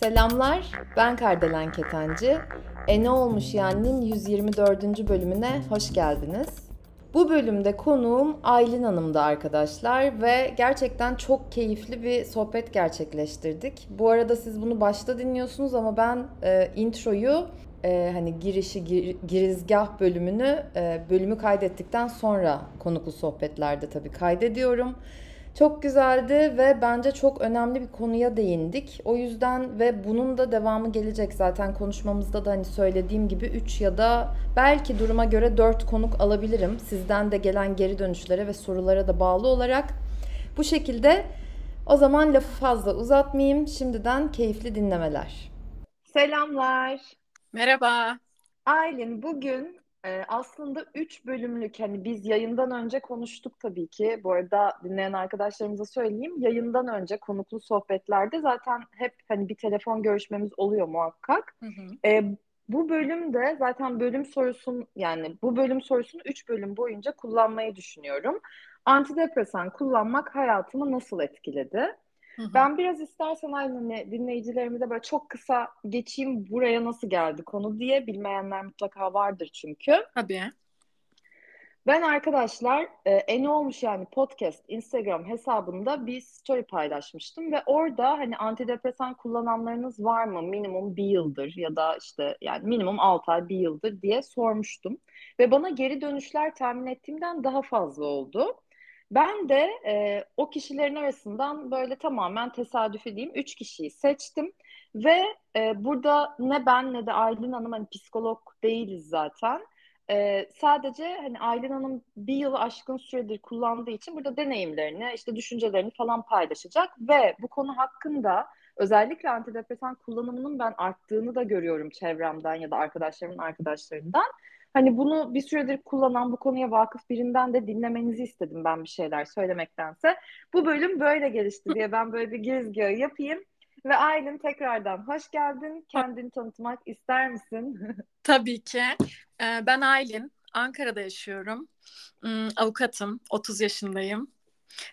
Selamlar, ben Kardelen Ketenci. E ne olmuş yani'nin 124. bölümüne hoş geldiniz. Bu bölümde konuğum Aylin Hanım'dı arkadaşlar ve gerçekten çok keyifli bir sohbet gerçekleştirdik. Bu arada siz bunu başta dinliyorsunuz ama ben e, introyu e, hani girişi gir, girizgah bölümünü e, bölümü kaydettikten sonra konuklu sohbetlerde tabii kaydediyorum. Çok güzeldi ve bence çok önemli bir konuya değindik. O yüzden ve bunun da devamı gelecek zaten konuşmamızda da hani söylediğim gibi 3 ya da belki duruma göre 4 konuk alabilirim. Sizden de gelen geri dönüşlere ve sorulara da bağlı olarak. Bu şekilde o zaman lafı fazla uzatmayayım. Şimdiden keyifli dinlemeler. Selamlar. Merhaba. Aylin bugün e, aslında 3 bölümlük hani biz yayından önce konuştuk tabii ki. Bu arada dinleyen arkadaşlarımıza söyleyeyim. Yayından önce konuklu sohbetlerde zaten hep hani bir telefon görüşmemiz oluyor muhakkak. Hı hı. E, bu bölümde zaten bölüm sorusun yani bu bölüm sorusunu 3 bölüm boyunca kullanmayı düşünüyorum. Antidepresan kullanmak hayatımı nasıl etkiledi? Hı hı. Ben biraz istersen aynı hani dinleyicilerimize böyle çok kısa geçeyim buraya nasıl geldi konu diye bilmeyenler mutlaka vardır çünkü. Tabii. Ben arkadaşlar e, en olmuş yani podcast Instagram hesabında bir story paylaşmıştım ve orada hani antidepresan kullananlarınız var mı minimum bir yıldır ya da işte yani minimum 6 ay bir yıldır diye sormuştum. Ve bana geri dönüşler tahmin ettiğimden daha fazla oldu. Ben de e, o kişilerin arasından böyle tamamen tesadüfi diyeyim üç kişiyi seçtim ve e, burada ne ben ne de Aylin Hanım hani psikolog değiliz zaten. E, sadece hani Aylin Hanım bir yılı aşkın süredir kullandığı için burada deneyimlerini, işte düşüncelerini falan paylaşacak ve bu konu hakkında özellikle antidepresan kullanımının ben arttığını da görüyorum çevremden ya da arkadaşlarımın arkadaşlarından. Hani bunu bir süredir kullanan bu konuya vakıf birinden de dinlemenizi istedim ben bir şeyler söylemektense. Bu bölüm böyle gelişti diye ben böyle bir girizgahı yapayım. Ve Aylin tekrardan hoş geldin. Kendini tanıtmak ister misin? Tabii ki. Ee, ben Aylin. Ankara'da yaşıyorum. Hmm, avukatım. 30 yaşındayım.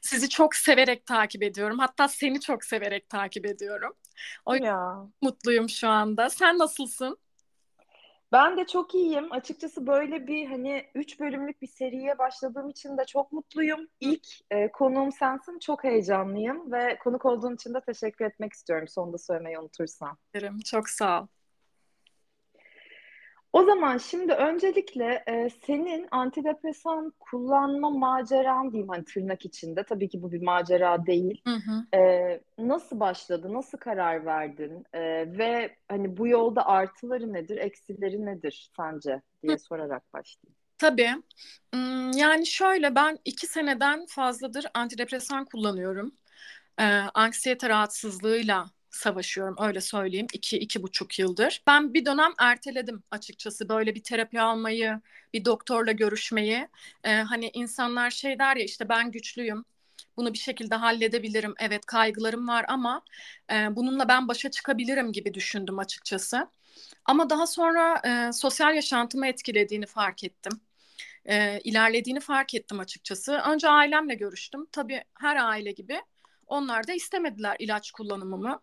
Sizi çok severek takip ediyorum. Hatta seni çok severek takip ediyorum. O ya. mutluyum şu anda. Sen nasılsın? Ben de çok iyiyim. Açıkçası böyle bir hani üç bölümlük bir seriye başladığım için de çok mutluyum. İlk e, konuğum sensin. Çok heyecanlıyım ve konuk olduğun için de teşekkür etmek istiyorum. Sonunda söylemeyi unutursam. Çok sağ ol. O zaman şimdi öncelikle e, senin antidepresan kullanma maceran diyeyim hani tırnak içinde. Tabii ki bu bir macera değil. Hı hı. E, nasıl başladı? Nasıl karar verdin? E, ve hani bu yolda artıları nedir, eksileri nedir sence diye hı. sorarak başlayayım. Tabii. Hmm, yani şöyle ben iki seneden fazladır antidepresan kullanıyorum. Ee, anksiyete rahatsızlığıyla savaşıyorum öyle söyleyeyim iki iki buçuk yıldır. Ben bir dönem erteledim açıkçası böyle bir terapi almayı, bir doktorla görüşmeyi. Ee, hani insanlar şey der ya işte ben güçlüyüm, bunu bir şekilde halledebilirim. Evet kaygılarım var ama e, bununla ben başa çıkabilirim gibi düşündüm açıkçası. Ama daha sonra e, sosyal yaşantımı etkilediğini fark ettim. E, ilerlediğini fark ettim açıkçası. Önce ailemle görüştüm. Tabii her aile gibi onlar da istemediler ilaç kullanımımı.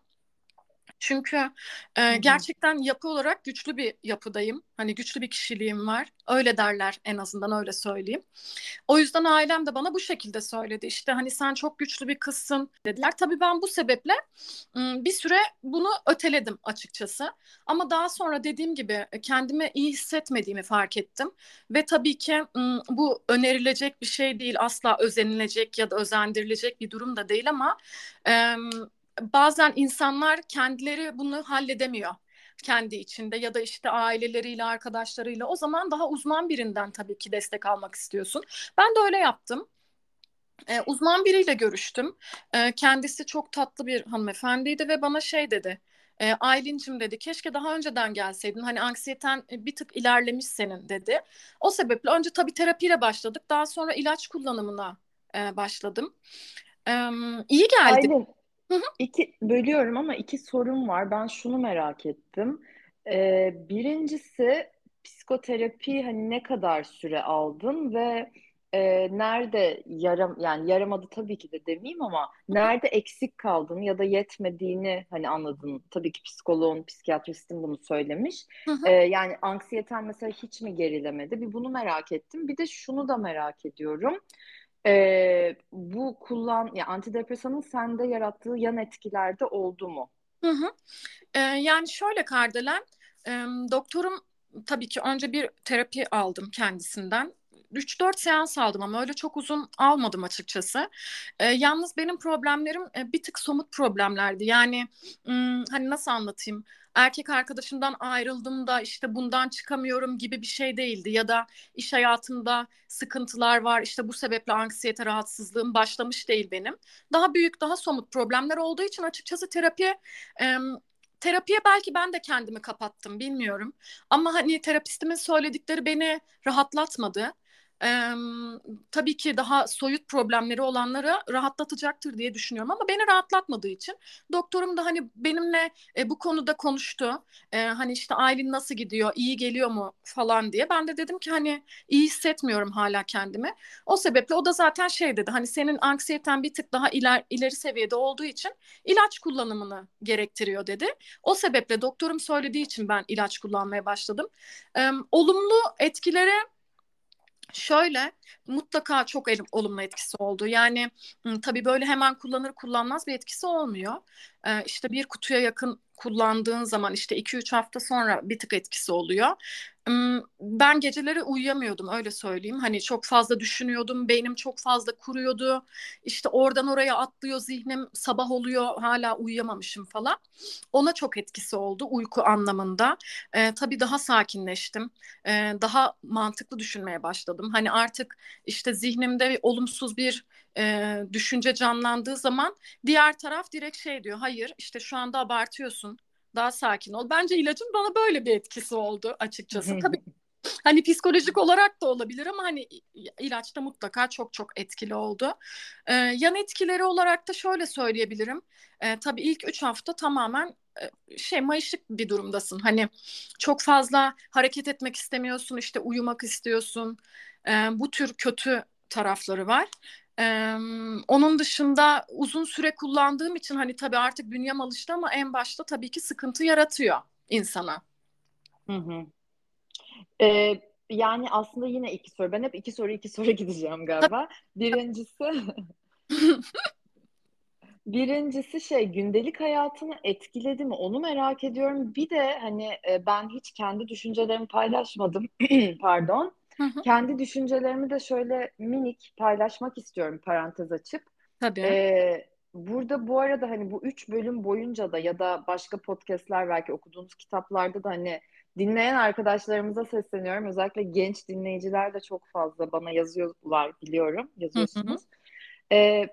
Çünkü e, gerçekten yapı olarak güçlü bir yapıdayım. Hani güçlü bir kişiliğim var. Öyle derler en azından öyle söyleyeyim. O yüzden ailem de bana bu şekilde söyledi. İşte hani sen çok güçlü bir kızsın dediler. Tabii ben bu sebeple bir süre bunu öteledim açıkçası. Ama daha sonra dediğim gibi kendimi iyi hissetmediğimi fark ettim. Ve tabii ki bu önerilecek bir şey değil. Asla özenilecek ya da özendirilecek bir durum da değil ama bazen insanlar kendileri bunu halledemiyor kendi içinde ya da işte aileleriyle, arkadaşlarıyla. O zaman daha uzman birinden tabii ki destek almak istiyorsun. Ben de öyle yaptım. Ee, uzman biriyle görüştüm. Ee, kendisi çok tatlı bir hanımefendiydi ve bana şey dedi. E, Aylin'cim dedi keşke daha önceden gelseydin. Hani anksiyeten bir tık ilerlemiş senin dedi. O sebeple önce tabii terapiyle başladık. Daha sonra ilaç kullanımına e, başladım. E, iyi geldi. Aylin, İki, bölüyorum ama iki sorum var. Ben şunu merak ettim. Ee, birincisi psikoterapi hani ne kadar süre aldın ve e, nerede yaram yani yaramadı tabii ki de demeyeyim ama nerede eksik kaldın ya da yetmediğini hani anladın. Tabii ki psikoloğun, psikiyatristin bunu söylemiş. E, yani anksiyeten mesela hiç mi gerilemedi? Bir bunu merak ettim. Bir de şunu da merak ediyorum. E, bu kullan ya antidepresanın sende yarattığı yan etkilerde oldu mu? Hı hı. Ee, yani şöyle Kardelen, e, doktorum tabii ki önce bir terapi aldım kendisinden. 3-4 seans aldım ama öyle çok uzun almadım açıkçası. E, yalnız benim problemlerim e, bir tık somut problemlerdi. Yani hmm, hani nasıl anlatayım? Erkek arkadaşımdan ayrıldım da işte bundan çıkamıyorum gibi bir şey değildi. Ya da iş hayatımda sıkıntılar var işte bu sebeple anksiyete rahatsızlığım başlamış değil benim. Daha büyük daha somut problemler olduğu için açıkçası terapi e, terapiye belki ben de kendimi kapattım bilmiyorum. Ama hani terapistimin söyledikleri beni rahatlatmadı. Ee, tabii ki daha soyut problemleri olanları rahatlatacaktır diye düşünüyorum ama beni rahatlatmadığı için doktorum da hani benimle e, bu konuda konuştu. E, hani işte Aylin nasıl gidiyor, iyi geliyor mu falan diye. Ben de dedim ki hani iyi hissetmiyorum hala kendimi. O sebeple o da zaten şey dedi hani senin anksiyeten bir tık daha iler, ileri seviyede olduğu için ilaç kullanımını gerektiriyor dedi. O sebeple doktorum söylediği için ben ilaç kullanmaya başladım. E, olumlu etkileri Şöyle mutlaka çok olumlu etkisi oldu. Yani tabii böyle hemen kullanır kullanmaz bir etkisi olmuyor. Ee, işte bir kutuya yakın kullandığın zaman işte 2-3 hafta sonra bir tık etkisi oluyor. Ben geceleri uyuyamıyordum öyle söyleyeyim. Hani çok fazla düşünüyordum, beynim çok fazla kuruyordu. İşte oradan oraya atlıyor zihnim, sabah oluyor hala uyuyamamışım falan. Ona çok etkisi oldu uyku anlamında. Ee, tabii daha sakinleştim, ee, daha mantıklı düşünmeye başladım. Hani artık işte zihnimde olumsuz bir e, düşünce canlandığı zaman diğer taraf direkt şey diyor. Hayır işte şu anda abartıyorsun daha sakin ol. Bence ilacın bana böyle bir etkisi oldu açıkçası. Tabii hani psikolojik olarak da olabilir ama hani ilaçta mutlaka çok çok etkili oldu. Ee, yan etkileri olarak da şöyle söyleyebilirim. Ee, tabii ilk üç hafta tamamen e, şey mayışık bir durumdasın. Hani çok fazla hareket etmek istemiyorsun, işte uyumak istiyorsun. Ee, bu tür kötü tarafları var. Ee, onun dışında uzun süre kullandığım için hani tabii artık bünyem alıştı ama en başta tabii ki sıkıntı yaratıyor insana. Hı hı. Ee, yani aslında yine iki soru. Ben hep iki soru iki soru gideceğim galiba. Birincisi Birincisi şey gündelik hayatını etkiledi mi onu merak ediyorum. Bir de hani ben hiç kendi düşüncelerimi paylaşmadım. Pardon. Hı hı. Kendi düşüncelerimi de şöyle minik paylaşmak istiyorum parantez açıp. Tabii. Ee, burada bu arada hani bu üç bölüm boyunca da ya da başka podcastler belki okuduğunuz kitaplarda da hani dinleyen arkadaşlarımıza sesleniyorum. Özellikle genç dinleyiciler de çok fazla bana yazıyorlar biliyorum. Yazıyorsunuz. Ee,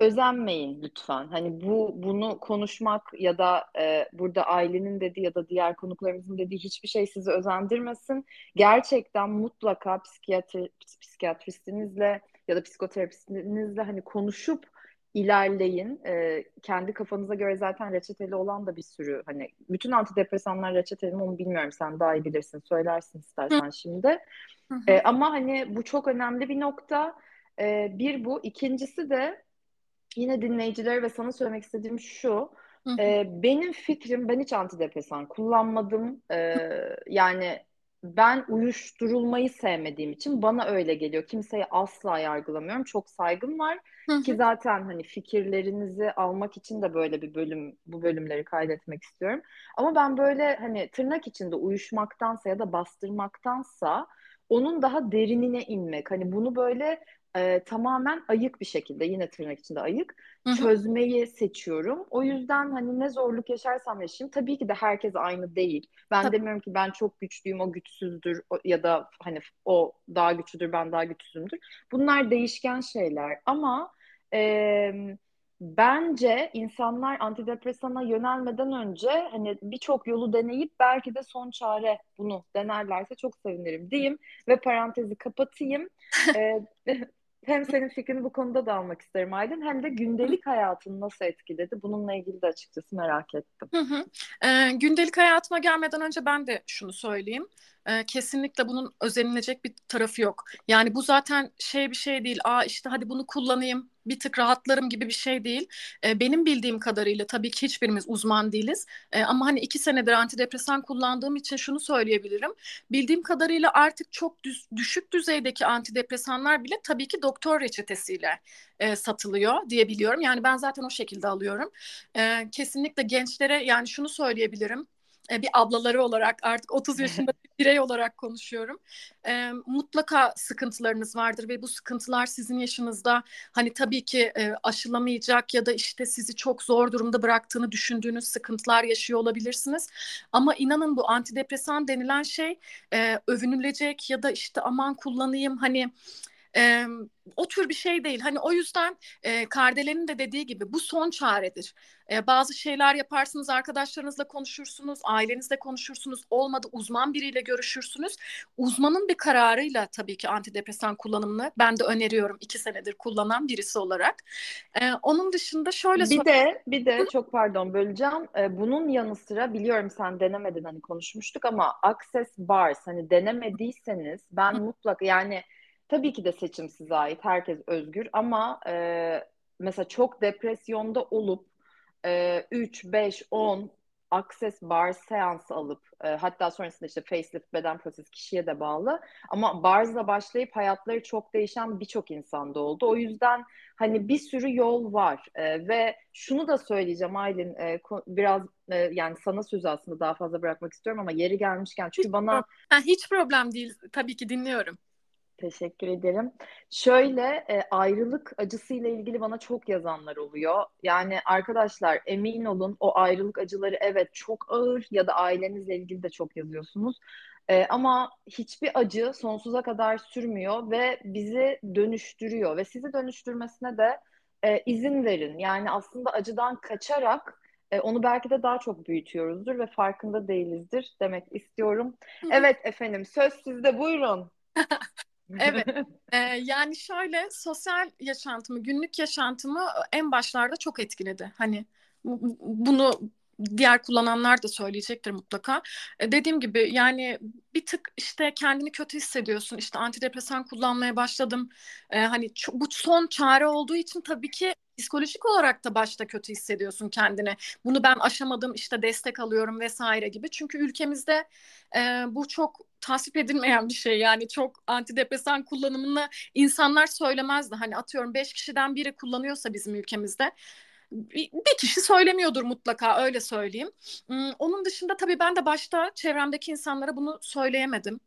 özenmeyin lütfen. Hani bu bunu konuşmak ya da e, burada ailenin dediği ya da diğer konuklarımızın dediği hiçbir şey sizi özendirmesin. Gerçekten mutlaka psikiyatri, psikiyatristinizle ya da psikoterapistinizle hani konuşup ilerleyin. E, kendi kafanıza göre zaten reçeteli olan da bir sürü hani bütün antidepresanlar reçeteli mi onu bilmiyorum. Sen daha iyi bilirsin. Söylersin istersen şimdi. E, ama hani bu çok önemli bir nokta. E, bir bu. İkincisi de yine dinleyicilere ve sana söylemek istediğim şu. E, benim fikrim, ben hiç antidepresan kullanmadım. E, yani ben uyuşturulmayı sevmediğim için bana öyle geliyor. Kimseyi asla yargılamıyorum. Çok saygım var. Ki zaten hani fikirlerinizi almak için de böyle bir bölüm, bu bölümleri kaydetmek istiyorum. Ama ben böyle hani tırnak içinde uyuşmaktansa ya da bastırmaktansa onun daha derinine inmek. Hani bunu böyle e, tamamen ayık bir şekilde yine tırnak içinde ayık Hı-hı. çözmeyi seçiyorum. O yüzden hani ne zorluk yaşarsam yaşayayım tabii ki de herkes aynı değil. Ben tabii. demiyorum ki ben çok güçlüyüm o güçsüzdür o, ya da hani o daha güçlüdür ben daha güçsüzümdür. Bunlar değişken şeyler ama e, bence insanlar antidepresana yönelmeden önce hani birçok yolu deneyip belki de son çare bunu denerlerse çok sevinirim diyeyim ve parantezi kapatayım. ee, hem senin fikrini bu konuda da almak isterim Aydın hem de gündelik hayatını nasıl etkiledi bununla ilgili de açıkçası merak ettim. Hı hı. Ee, gündelik hayatıma gelmeden önce ben de şunu söyleyeyim. Ee, kesinlikle bunun özenilecek bir tarafı yok. Yani bu zaten şey bir şey değil. Aa işte hadi bunu kullanayım bir tık rahatlarım gibi bir şey değil. Ee, benim bildiğim kadarıyla tabii ki hiçbirimiz uzman değiliz. Ee, ama hani iki senedir antidepresan kullandığım için şunu söyleyebilirim. Bildiğim kadarıyla artık çok düz, düşük düzeydeki antidepresanlar bile tabii ki doktor reçetesiyle e, satılıyor diyebiliyorum. Yani ben zaten o şekilde alıyorum. E, kesinlikle gençlere yani şunu söyleyebilirim e, bir ablaları olarak artık 30 yaşında bir birey olarak konuşuyorum. E, mutlaka sıkıntılarınız vardır ve bu sıkıntılar sizin yaşınızda hani tabii ki e, aşılamayacak ya da işte sizi çok zor durumda bıraktığını düşündüğünüz sıkıntılar yaşıyor olabilirsiniz. Ama inanın bu antidepresan denilen şey e, övünülecek ya da işte aman kullanayım hani e, o tür bir şey değil. Hani o yüzden e, Kardelen'in de dediği gibi bu son çaredir. E, bazı şeyler yaparsınız, arkadaşlarınızla konuşursunuz, ailenizle konuşursunuz, olmadı uzman biriyle görüşürsünüz. Uzmanın bir kararıyla tabii ki antidepresan kullanımını ben de öneriyorum iki senedir kullanan birisi olarak. E, onun dışında şöyle bir de bir de çok pardon böleceğim. E, bunun yanı sıra biliyorum sen denemedin hani konuşmuştuk ama Access Bars hani denemediyseniz ben mutlaka yani Tabii ki de seçim size ait. Herkes özgür ama e, mesela çok depresyonda olup e, 3, 5, 10 Access Bar seansı alıp e, hatta sonrasında işte facelift beden protezi kişiye de bağlı ama Bars'la başlayıp hayatları çok değişen birçok insanda oldu. O yüzden hani bir sürü yol var e, ve şunu da söyleyeceğim Aylin e, biraz e, yani sana sözü aslında daha fazla bırakmak istiyorum ama yeri gelmişken çünkü hiç bana problem. hiç problem değil tabii ki dinliyorum. Teşekkür ederim. Şöyle e, ayrılık acısıyla ilgili bana çok yazanlar oluyor. Yani arkadaşlar emin olun o ayrılık acıları evet çok ağır ya da ailenizle ilgili de çok yazıyorsunuz. E, ama hiçbir acı sonsuza kadar sürmüyor ve bizi dönüştürüyor ve sizi dönüştürmesine de e, izin verin. Yani aslında acıdan kaçarak e, onu belki de daha çok büyütüyoruzdur ve farkında değilizdir demek istiyorum. Evet efendim söz sizde buyurun. Evet. Ee, yani şöyle sosyal yaşantımı, günlük yaşantımı en başlarda çok etkiledi. Hani bunu diğer kullananlar da söyleyecektir mutlaka. E, dediğim gibi yani bir tık işte kendini kötü hissediyorsun. İşte antidepresan kullanmaya başladım. E, hani bu son çare olduğu için tabii ki psikolojik olarak da başta kötü hissediyorsun kendini. Bunu ben aşamadım işte destek alıyorum vesaire gibi. Çünkü ülkemizde e, bu çok tasvip edilmeyen bir şey. Yani çok antidepresan kullanımını insanlar söylemezdi. Hani atıyorum beş kişiden biri kullanıyorsa bizim ülkemizde bir, kişi söylemiyordur mutlaka öyle söyleyeyim. Hmm, onun dışında tabii ben de başta çevremdeki insanlara bunu söyleyemedim.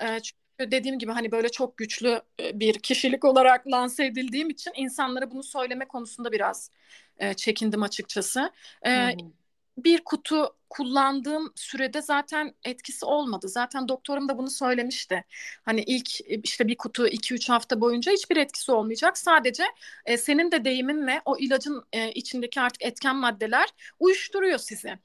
E, çünkü dediğim gibi hani böyle çok güçlü e, bir kişilik olarak lanse edildiğim için insanlara bunu söyleme konusunda biraz e, çekindim açıkçası. E, hmm bir kutu kullandığım sürede zaten etkisi olmadı. Zaten doktorum da bunu söylemişti. Hani ilk işte bir kutu 2-3 hafta boyunca hiçbir etkisi olmayacak. Sadece e, senin de deyiminle o ilacın e, içindeki artık etken maddeler uyuşturuyor sizi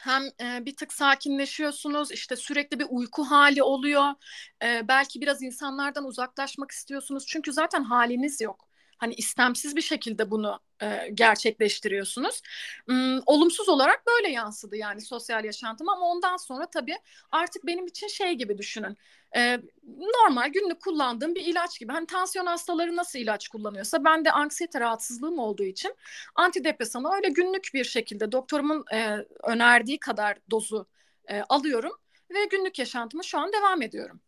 hem e, bir tık sakinleşiyorsunuz işte sürekli bir uyku hali oluyor. E, belki biraz insanlardan uzaklaşmak istiyorsunuz. Çünkü zaten haliniz yok hani istemsiz bir şekilde bunu e, gerçekleştiriyorsunuz. Hmm, olumsuz olarak böyle yansıdı yani sosyal yaşantım ama ondan sonra tabii artık benim için şey gibi düşünün. E, normal günlük kullandığım bir ilaç gibi. Hani tansiyon hastaları nasıl ilaç kullanıyorsa ben de anksiyete rahatsızlığım olduğu için antidepresanı öyle günlük bir şekilde doktorumun e, önerdiği kadar dozu e, alıyorum ve günlük yaşantımı şu an devam ediyorum.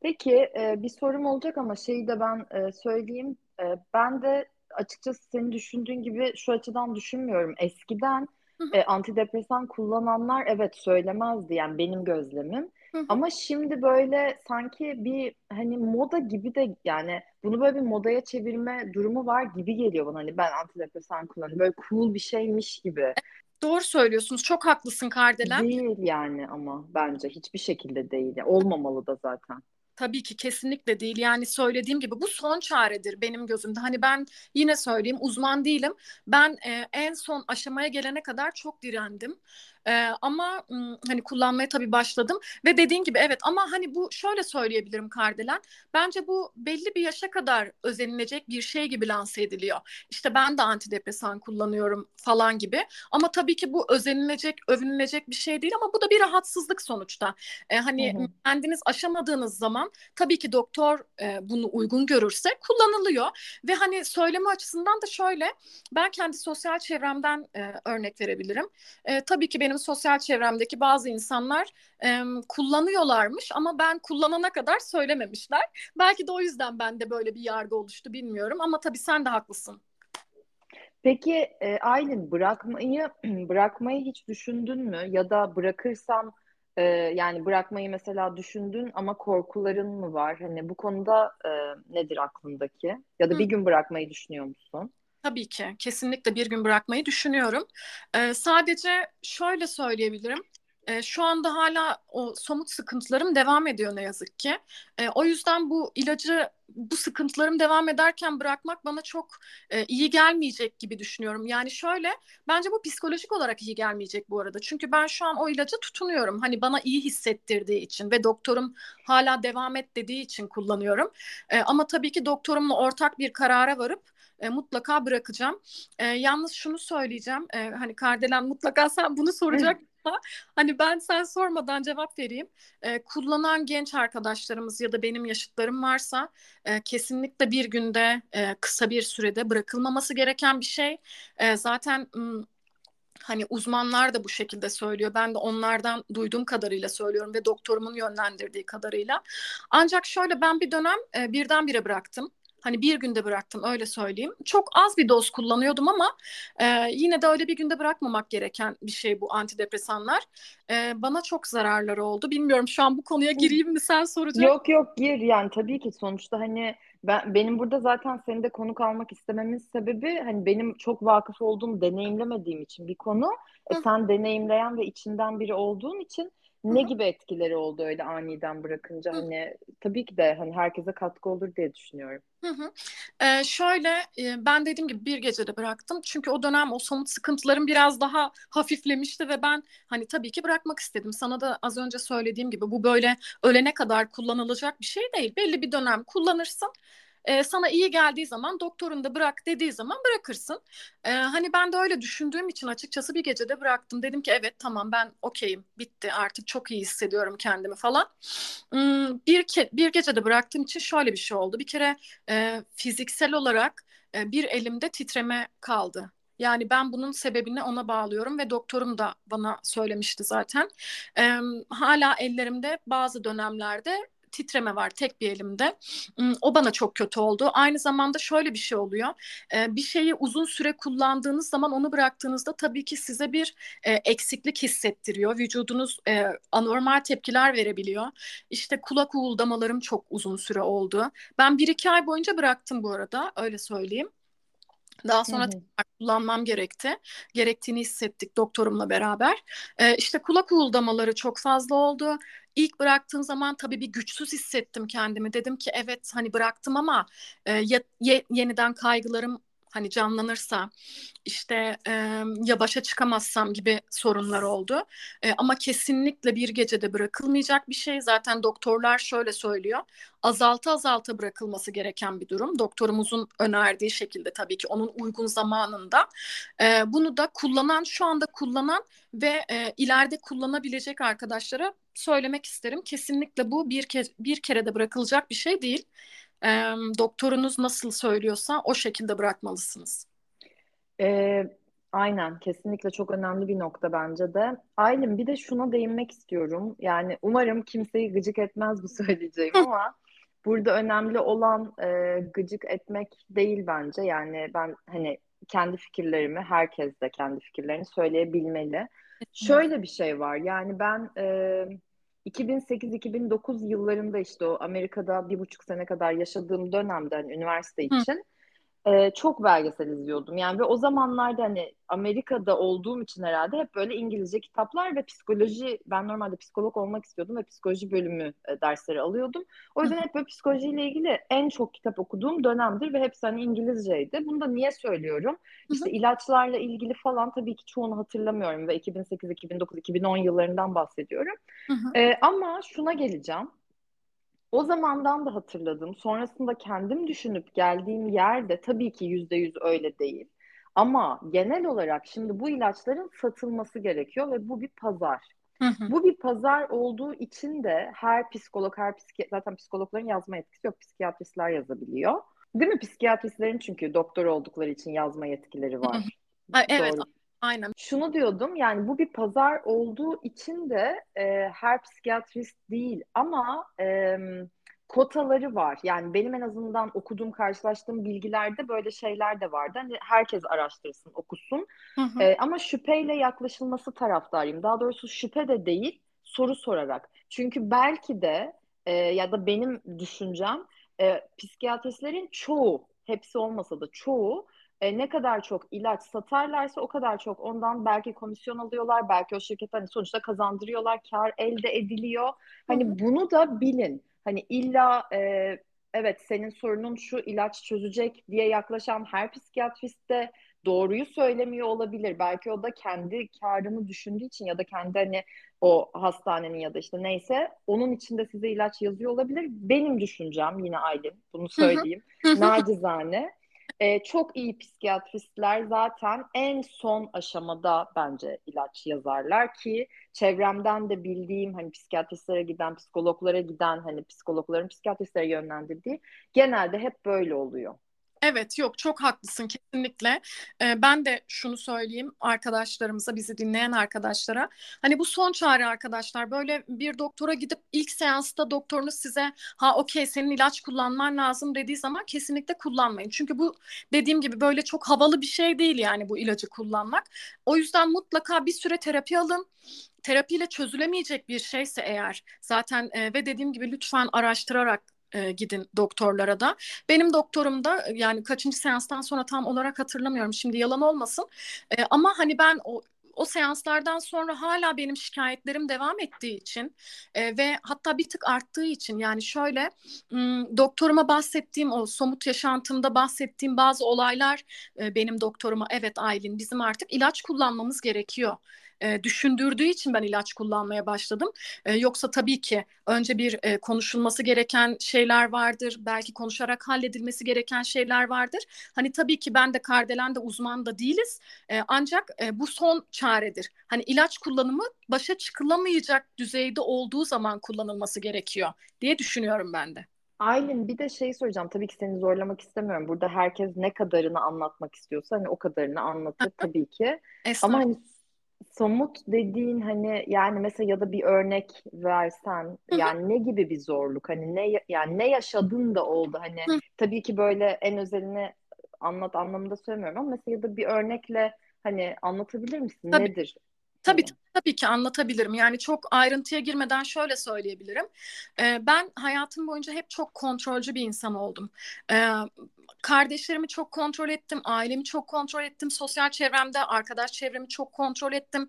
Peki e, bir sorum olacak ama şeyi de ben e, söyleyeyim. E, ben de açıkçası senin düşündüğün gibi şu açıdan düşünmüyorum. Eskiden e, antidepresan kullananlar evet söylemezdi yani benim gözlemim. Ama şimdi böyle sanki bir hani moda gibi de yani bunu böyle bir modaya çevirme durumu var gibi geliyor bana. Hani ben antidepresan kullanıyorum. Böyle cool bir şeymiş gibi. Doğru söylüyorsunuz. Çok haklısın Kardelen. Değil yani ama bence hiçbir şekilde değil. Olmamalı da zaten. Tabii ki kesinlikle değil. Yani söylediğim gibi bu son çaredir benim gözümde. Hani ben yine söyleyeyim uzman değilim. Ben e, en son aşamaya gelene kadar çok direndim. Ee, ama hani kullanmaya tabii başladım ve dediğin gibi evet ama hani bu şöyle söyleyebilirim Kardelen. Bence bu belli bir yaşa kadar özenilecek bir şey gibi lanse ediliyor. İşte ben de antidepresan kullanıyorum falan gibi. Ama tabii ki bu özenilecek, övünülecek bir şey değil ama bu da bir rahatsızlık sonuçta. Ee, hani hı hı. kendiniz aşamadığınız zaman tabii ki doktor e, bunu uygun görürse kullanılıyor ve hani söyleme açısından da şöyle ben kendi sosyal çevremden e, örnek verebilirim. E, tabii ki benim sosyal çevremdeki bazı insanlar e, kullanıyorlarmış ama ben kullanana kadar söylememişler. Belki de o yüzden bende böyle bir yargı oluştu bilmiyorum ama tabii sen de haklısın. Peki e, Aylin bırakmayı bırakmayı hiç düşündün mü ya da bırakırsam e, yani bırakmayı mesela düşündün ama korkuların mı var? Hani bu konuda e, nedir aklındaki? Ya da Hı. bir gün bırakmayı düşünüyor musun? Tabii ki. Kesinlikle bir gün bırakmayı düşünüyorum. Ee, sadece şöyle söyleyebilirim. Ee, şu anda hala o somut sıkıntılarım devam ediyor ne yazık ki. Ee, o yüzden bu ilacı bu sıkıntılarım devam ederken bırakmak bana çok e, iyi gelmeyecek gibi düşünüyorum. Yani şöyle bence bu psikolojik olarak iyi gelmeyecek bu arada. Çünkü ben şu an o ilaca tutunuyorum. Hani bana iyi hissettirdiği için ve doktorum hala devam et dediği için kullanıyorum. E, ama tabii ki doktorumla ortak bir karara varıp e, mutlaka bırakacağım. E, yalnız şunu söyleyeceğim. E, hani Kardelen mutlaka sen bunu soracak hani ben sen sormadan cevap vereyim. E, kullanan genç arkadaşlarımız ya da benim yaşıtlarım varsa e, kesinlikle bir günde e, kısa bir sürede bırakılmaması gereken bir şey. E, zaten hani uzmanlar da bu şekilde söylüyor. Ben de onlardan duyduğum kadarıyla söylüyorum ve doktorumun yönlendirdiği kadarıyla. Ancak şöyle ben bir dönem e, birdenbire bıraktım. Hani bir günde bıraktım öyle söyleyeyim. Çok az bir doz kullanıyordum ama e, yine de öyle bir günde bırakmamak gereken bir şey bu antidepresanlar. E, bana çok zararları oldu. Bilmiyorum şu an bu konuya gireyim mi sen soracaksın. Yok yok gir yani tabii ki sonuçta hani ben benim burada zaten seni de konuk almak istememin sebebi hani benim çok vakıf olduğum deneyimlemediğim için bir konu. E, sen deneyimleyen ve içinden biri olduğun için ne gibi etkileri oldu öyle aniden bırakınca hani tabii ki de hani herkese katkı olur diye düşünüyorum. Hı hı. Ee, şöyle e, ben dediğim gibi bir gecede bıraktım çünkü o dönem o somut sıkıntılarım biraz daha hafiflemişti ve ben hani tabii ki bırakmak istedim. Sana da az önce söylediğim gibi bu böyle ölene kadar kullanılacak bir şey değil. Belli bir dönem kullanırsın e, sana iyi geldiği zaman doktorun da bırak dediği zaman bırakırsın. E, hani ben de öyle düşündüğüm için açıkçası bir gecede bıraktım. Dedim ki evet tamam ben okeyim bitti artık çok iyi hissediyorum kendimi falan. Hmm, bir, ke- bir gecede bıraktığım için şöyle bir şey oldu. Bir kere e, fiziksel olarak e, bir elimde titreme kaldı. Yani ben bunun sebebini ona bağlıyorum ve doktorum da bana söylemişti zaten. Ee, hala ellerimde bazı dönemlerde titreme var tek bir elimde. Hmm, o bana çok kötü oldu. Aynı zamanda şöyle bir şey oluyor. Ee, bir şeyi uzun süre kullandığınız zaman onu bıraktığınızda tabii ki size bir e, eksiklik hissettiriyor. Vücudunuz e, anormal tepkiler verebiliyor. İşte kulak uğuldamalarım çok uzun süre oldu. Ben bir iki ay boyunca bıraktım bu arada öyle söyleyeyim. Daha sonra hı hı. kullanmam gerekti. Gerektiğini hissettik doktorumla beraber. Ee, işte kulak uğuldamaları çok fazla oldu. İlk bıraktığım zaman tabii bir güçsüz hissettim kendimi. Dedim ki evet hani bıraktım ama e, ye, yeniden kaygılarım hani canlanırsa işte e, ya başa çıkamazsam gibi sorunlar oldu. E, ama kesinlikle bir gecede bırakılmayacak bir şey. Zaten doktorlar şöyle söylüyor. Azalta azalta bırakılması gereken bir durum. Doktorumuzun önerdiği şekilde tabii ki onun uygun zamanında. E, bunu da kullanan şu anda kullanan ve e, ileride kullanabilecek arkadaşlara söylemek isterim. Kesinlikle bu bir, ke bir kerede bırakılacak bir şey değil e, doktorunuz nasıl söylüyorsa o şekilde bırakmalısınız. E, aynen kesinlikle çok önemli bir nokta bence de. Aylin bir de şuna değinmek istiyorum. Yani umarım kimseyi gıcık etmez bu söyleyeceğim ama burada önemli olan e, gıcık etmek değil bence. Yani ben hani kendi fikirlerimi herkes de kendi fikirlerini söyleyebilmeli. Şöyle bir şey var yani ben e, 2008-2009 yıllarında işte o Amerika'da bir buçuk sene kadar yaşadığım dönemde hani üniversite için e, çok belgesel izliyordum. Yani ve o zamanlarda hani Amerika'da olduğum için herhalde hep böyle İngilizce kitaplar ve psikoloji ben normalde psikolog olmak istiyordum ve psikoloji bölümü e, dersleri alıyordum. O yüzden hep böyle psikolojiyle ilgili en çok kitap okuduğum dönemdir ve hepsi hani İngilizceydi. Bunu da niye söylüyorum? İşte ilaçlarla ilgili falan tabii ki çoğunu hatırlamıyorum ve 2008, 2009, 2010 yıllarından bahsediyorum. E, ama şuna geleceğim. O zamandan da hatırladım. Sonrasında kendim düşünüp geldiğim yerde tabii ki yüzde yüz öyle değil. Ama genel olarak şimdi bu ilaçların satılması gerekiyor ve bu bir pazar. Bu bir pazar olduğu için de her psikolog, her psikiyatr, zaten psikologların yazma yetkisi yok, psikiyatristler yazabiliyor. Değil mi? Psikiyatristlerin çünkü doktor oldukları için yazma yetkileri var. evet, Doğru. Aynen. Şunu diyordum, yani bu bir pazar olduğu için de e, her psikiyatrist değil ama e, kotaları var. Yani benim en azından okuduğum, karşılaştığım bilgilerde böyle şeyler de vardı. Hani herkes araştırsın, okusun. Hı hı. E, ama şüpheyle yaklaşılması taraftarıyım. Daha doğrusu şüphe de değil, soru sorarak. Çünkü belki de e, ya da benim düşüncem e, psikiyatristlerin çoğu, hepsi olmasa da çoğu e, ne kadar çok ilaç satarlarsa o kadar çok ondan belki komisyon alıyorlar, belki o şirket hani sonuçta kazandırıyorlar, kar elde ediliyor. Hani bunu da bilin. Hani illa e, evet senin sorunun şu ilaç çözecek diye yaklaşan her psikiyatrist de doğruyu söylemiyor olabilir. Belki o da kendi karını düşündüğü için ya da kendi hani o hastanenin ya da işte neyse onun içinde size ilaç yazıyor olabilir. Benim düşüncem yine Aylin bunu söyleyeyim. Nacizane. E, çok iyi psikiyatristler zaten en son aşamada bence ilaç yazarlar ki çevremden de bildiğim hani psikiyatristlere giden, psikologlara giden hani psikologların psikiyatristlere yönlendirdiği genelde hep böyle oluyor. Evet yok çok haklısın kesinlikle. Ee, ben de şunu söyleyeyim arkadaşlarımıza bizi dinleyen arkadaşlara. Hani bu son çare arkadaşlar böyle bir doktora gidip ilk seansta doktorunuz size ha okey senin ilaç kullanman lazım dediği zaman kesinlikle kullanmayın. Çünkü bu dediğim gibi böyle çok havalı bir şey değil yani bu ilacı kullanmak. O yüzden mutlaka bir süre terapi alın terapiyle çözülemeyecek bir şeyse eğer zaten e, ve dediğim gibi lütfen araştırarak e, gidin doktorlara da. Benim doktorum da yani kaçıncı seanstan sonra tam olarak hatırlamıyorum şimdi yalan olmasın. E, ama hani ben o o seanslardan sonra hala benim şikayetlerim devam ettiği için e, ve hatta bir tık arttığı için yani şöyle m, doktoruma bahsettiğim o somut yaşantımda bahsettiğim bazı olaylar e, benim doktoruma evet Aylin bizim artık ilaç kullanmamız gerekiyor e, düşündürdüğü için ben ilaç kullanmaya başladım. E, yoksa tabii ki önce bir e, konuşulması gereken şeyler vardır. Belki konuşarak halledilmesi gereken şeyler vardır. Hani tabii ki ben de Kardelen'de uzman da değiliz. E, ancak e, bu son çaredir. Hani ilaç kullanımı başa çıkılamayacak düzeyde olduğu zaman kullanılması gerekiyor diye düşünüyorum ben de. Aylin bir de şey soracağım. Tabii ki seni zorlamak istemiyorum. Burada herkes ne kadarını anlatmak istiyorsa hani o kadarını anlatır tabii ki. Ama hani somut dediğin hani yani mesela ya da bir örnek versen yani ne gibi bir zorluk? Hani ne yani ne yaşadın da oldu? Hani tabii ki böyle en özelini anlat anlamında söylemiyorum ama mesela ya da bir örnekle hani anlatabilir misin? Tabii. nedir? Tabii tabii ki anlatabilirim. Yani çok ayrıntıya girmeden şöyle söyleyebilirim. Ee, ben hayatım boyunca hep çok kontrolcü bir insan oldum. Ee, kardeşlerimi çok kontrol ettim, ailemi çok kontrol ettim, sosyal çevremde arkadaş çevremi çok kontrol ettim.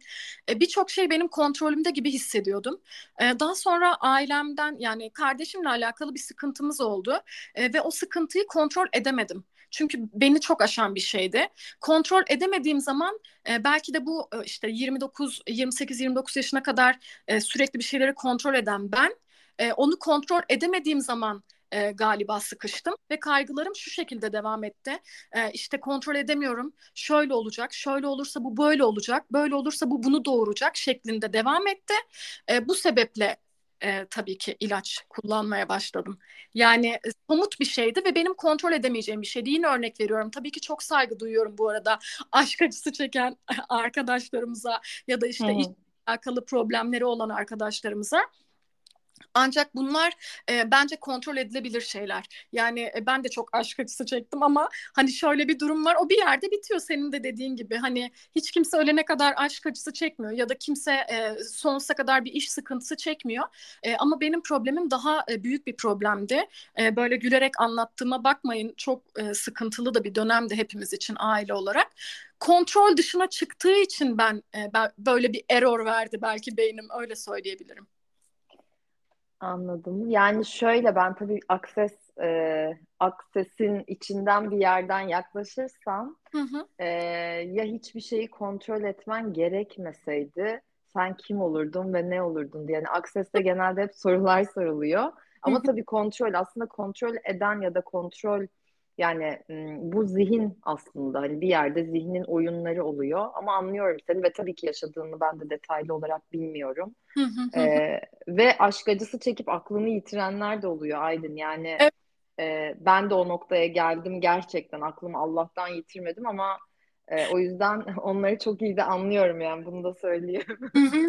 Ee, Birçok şey benim kontrolümde gibi hissediyordum. Ee, daha sonra ailemden yani kardeşimle alakalı bir sıkıntımız oldu ee, ve o sıkıntıyı kontrol edemedim. Çünkü beni çok aşan bir şeydi. Kontrol edemediğim zaman e, belki de bu e, işte 29, 28, 29 yaşına kadar e, sürekli bir şeyleri kontrol eden ben e, onu kontrol edemediğim zaman e, galiba sıkıştım ve kaygılarım şu şekilde devam etti. E, işte kontrol edemiyorum. Şöyle olacak, şöyle olursa bu böyle olacak, böyle olursa bu bunu doğuracak şeklinde devam etti. E, bu sebeple e, tabii ki ilaç kullanmaya başladım. Yani e, somut bir şeydi ve benim kontrol edemeyeceğim bir şeydi. Yine örnek veriyorum. Tabii ki çok saygı duyuyorum bu arada aşk acısı çeken arkadaşlarımıza ya da işte iş alakalı problemleri olan arkadaşlarımıza. Ancak bunlar e, bence kontrol edilebilir şeyler. Yani e, ben de çok aşk acısı çektim ama hani şöyle bir durum var. O bir yerde bitiyor senin de dediğin gibi. Hani hiç kimse ölene kadar aşk acısı çekmiyor ya da kimse e, sonsuza kadar bir iş sıkıntısı çekmiyor. E, ama benim problemim daha e, büyük bir problemdi. E, böyle gülerek anlattığıma bakmayın. Çok e, sıkıntılı da bir dönemdi hepimiz için aile olarak kontrol dışına çıktığı için ben, e, ben böyle bir error verdi belki beynim öyle söyleyebilirim. Anladım. Yani şöyle ben tabii akses e, aksesin içinden bir yerden yaklaşırsam Hı hı. e, ya hiçbir şeyi kontrol etmen gerekmeseydi sen kim olurdun ve ne olurdun diye. Yani akseste genelde hep sorular soruluyor. Ama tabii kontrol aslında kontrol eden ya da kontrol yani bu zihin aslında hani bir yerde zihnin oyunları oluyor ama anlıyorum seni ve tabii ki yaşadığını ben de detaylı olarak bilmiyorum. ee, ve aşk acısı çekip aklını yitirenler de oluyor Aydın yani evet. e, ben de o noktaya geldim gerçekten aklımı Allah'tan yitirmedim ama e, o yüzden onları çok iyi de anlıyorum yani bunu da söyleyeyim.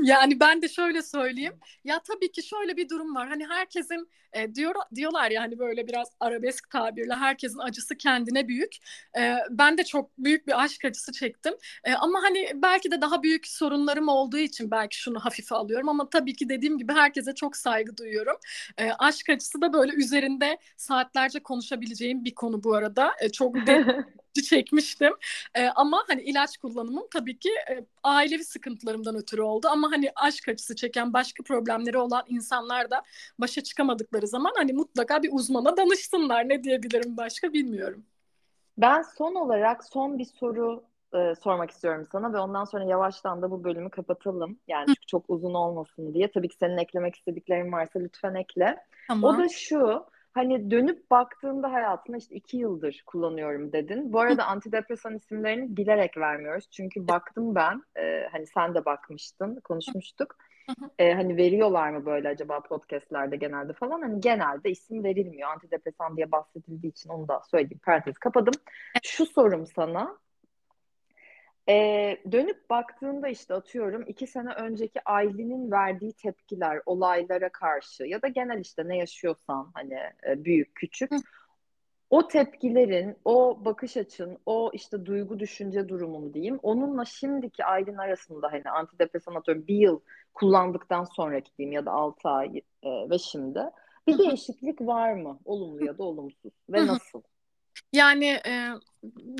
yani ben de şöyle söyleyeyim. Ya tabii ki şöyle bir durum var. Hani herkesin e, diyor diyorlar ya hani böyle biraz arabesk tabirle herkesin acısı kendine büyük. E, ben de çok büyük bir aşk acısı çektim. E, ama hani belki de daha büyük sorunlarım olduğu için belki şunu hafife alıyorum ama tabii ki dediğim gibi herkese çok saygı duyuyorum. E, aşk acısı da böyle üzerinde saatlerce konuşabileceğim bir konu bu arada. E, çok de çekmiştim. E, ama hani ilaç kullanımım tabii ki e, ailevi sıkıntılarımdan ötürü oldu. Ama hani aşk acısı çeken başka problemleri olan insanlar da başa çıkamadıkları zaman hani mutlaka bir uzmana danışsınlar. Ne diyebilirim başka bilmiyorum. Ben son olarak son bir soru e, sormak istiyorum sana ve ondan sonra yavaştan da bu bölümü kapatalım. Yani çünkü çok uzun olmasın diye. Tabii ki senin eklemek istediklerin varsa lütfen ekle. Tamam. O da şu Hani dönüp baktığında hayatına işte iki yıldır kullanıyorum dedin. Bu arada antidepresan isimlerini bilerek vermiyoruz. Çünkü baktım ben, e, hani sen de bakmıştın, konuşmuştuk. E, hani veriyorlar mı böyle acaba podcastlerde genelde falan? Hani genelde isim verilmiyor. Antidepresan diye bahsedildiği için onu da söyleyeyim. Parantez kapadım. Şu sorum sana. Ee, dönüp baktığında işte atıyorum iki sene önceki Aylin'in verdiği tepkiler olaylara karşı ya da genel işte ne yaşıyorsan hani büyük küçük o tepkilerin, o bakış açın, o işte duygu düşünce durumun diyeyim onunla şimdiki Aylin arasında hani antidepresan atıyorum bir yıl kullandıktan sonraki diyeyim ya da altı ay e, ve şimdi bir değişiklik var mı? Olumlu ya da olumsuz ve nasıl? Yani e,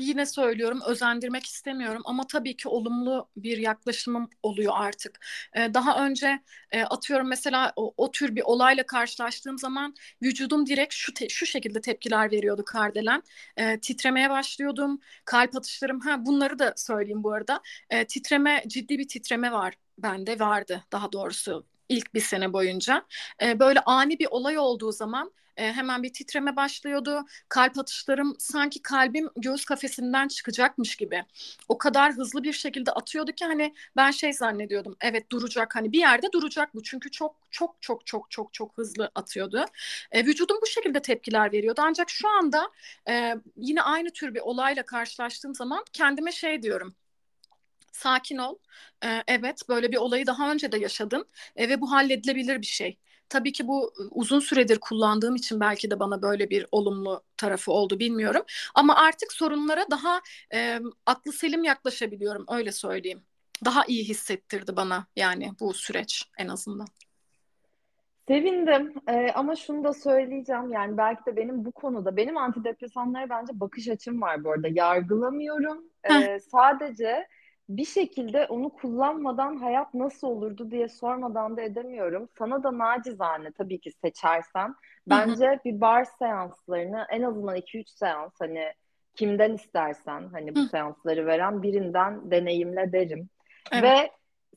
yine söylüyorum özendirmek istemiyorum ama tabii ki olumlu bir yaklaşımım oluyor artık. E, daha önce e, atıyorum mesela o, o tür bir olayla karşılaştığım zaman vücudum direkt şu te- şu şekilde tepkiler veriyordu Kardelen. E, titremeye başlıyordum. Kalp atışlarım ha bunları da söyleyeyim bu arada. E, titreme ciddi bir titreme var bende vardı daha doğrusu ilk bir sene boyunca. E, böyle ani bir olay olduğu zaman e, hemen bir titreme başlıyordu. Kalp atışlarım sanki kalbim göğüs kafesinden çıkacakmış gibi. O kadar hızlı bir şekilde atıyordu ki hani ben şey zannediyordum. Evet duracak hani bir yerde duracak bu. Çünkü çok çok çok çok çok çok hızlı atıyordu. E, vücudum bu şekilde tepkiler veriyordu. Ancak şu anda e, yine aynı tür bir olayla karşılaştığım zaman kendime şey diyorum sakin ol. Ee, evet böyle bir olayı daha önce de yaşadın ee, ve bu halledilebilir bir şey. Tabii ki bu uzun süredir kullandığım için belki de bana böyle bir olumlu tarafı oldu bilmiyorum. Ama artık sorunlara daha e, aklı selim yaklaşabiliyorum öyle söyleyeyim. Daha iyi hissettirdi bana yani bu süreç en azından. Sevindim ee, ama şunu da söyleyeceğim yani belki de benim bu konuda benim antidepresanlara bence bakış açım var bu arada yargılamıyorum ee, sadece bir şekilde onu kullanmadan hayat nasıl olurdu diye sormadan da edemiyorum. Sana da nacizane tabii ki seçersen bence bir bar seanslarını en azından 2-3 seans hani kimden istersen hani bu seansları veren birinden deneyimle derim. Evet. Ve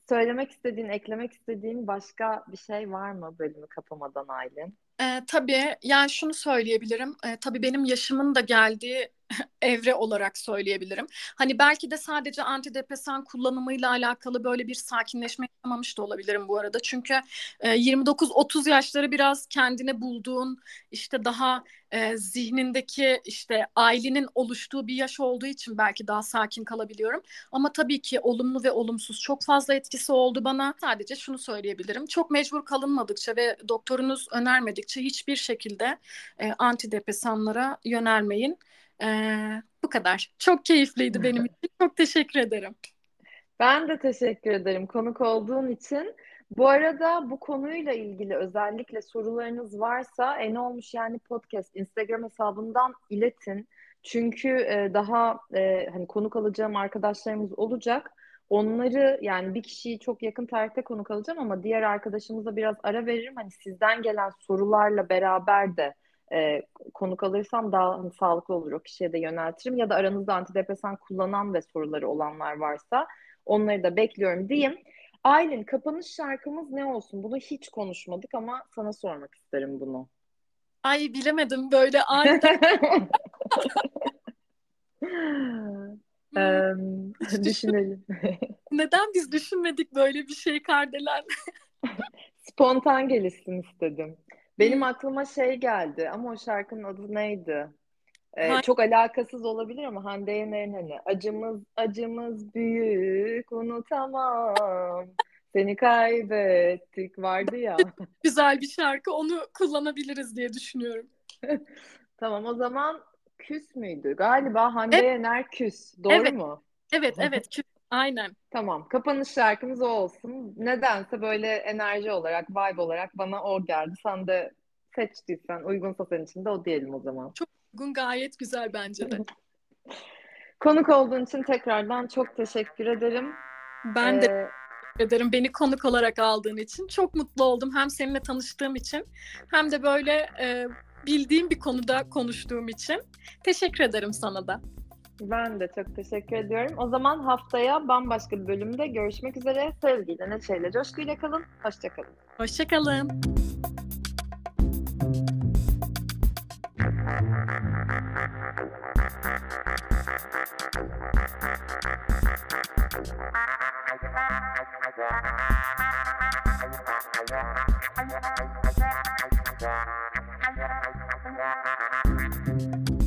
söylemek istediğin, eklemek istediğin başka bir şey var mı bölümü kapamadan Aylin? E, tabii yani şunu söyleyebilirim. E, tabii benim yaşımın da geldiği evre olarak söyleyebilirim. Hani belki de sadece antidepresan kullanımıyla alakalı böyle bir sakinleşme yaşamamış da olabilirim bu arada. Çünkü e, 29-30 yaşları biraz kendine bulduğun işte daha e, zihnindeki işte ailenin oluştuğu bir yaş olduğu için belki daha sakin kalabiliyorum. Ama tabii ki olumlu ve olumsuz çok fazla etkisi oldu bana. Sadece şunu söyleyebilirim. Çok mecbur kalınmadıkça ve doktorunuz önermedikçe hiçbir şekilde e, antidepresanlara yönelmeyin. Ee, bu kadar. Çok keyifliydi benim için. Çok teşekkür ederim. Ben de teşekkür ederim konuk olduğun için. Bu arada bu konuyla ilgili özellikle sorularınız varsa en olmuş yani podcast Instagram hesabından iletin. Çünkü e, daha e, hani konuk alacağım arkadaşlarımız olacak. Onları yani bir kişiyi çok yakın tarihte konuk alacağım ama diğer arkadaşımıza biraz ara veririm. Hani sizden gelen sorularla beraber de e, konuk alırsam daha hani, sağlıklı olur o kişiye de yöneltirim. Ya da aranızda antidepresan kullanan ve soruları olanlar varsa onları da bekliyorum diyeyim. Aylin kapanış şarkımız ne olsun? Bunu hiç konuşmadık ama sana sormak isterim bunu. Ay bilemedim böyle aniden. ee, düşünelim. Neden biz düşünmedik böyle bir şey Kardelen? Spontan gelişsin istedim. Benim hmm. aklıma şey geldi ama o şarkının adı neydi? Ee, çok alakasız olabilir ama Hande Yener'in hani acımız acımız büyük unutamam seni kaybettik vardı ya. Güzel bir şarkı onu kullanabiliriz diye düşünüyorum. tamam o zaman küs müydü? Galiba Hande evet. Yener küs. Doğru evet. mu? Evet evet küs. Aynen. Tamam. Kapanış şarkımız o olsun. Nedense böyle enerji olarak, vibe olarak bana o geldi. Sen de seçtiysen, uygunsa senin için de o diyelim o zaman. Çok uygun, gayet güzel bence de. konuk olduğun için tekrardan çok teşekkür ederim. Ben ee, de ederim. Beni konuk olarak aldığın için. Çok mutlu oldum. Hem seninle tanıştığım için hem de böyle e, bildiğim bir konuda konuştuğum için. Teşekkür ederim sana da. Ben de çok teşekkür ediyorum. O zaman haftaya bambaşka bir bölümde görüşmek üzere. Sevgiyle, neşeyle, coşkuyla kalın. Hoşçakalın. Hoşçakalın. Thank Música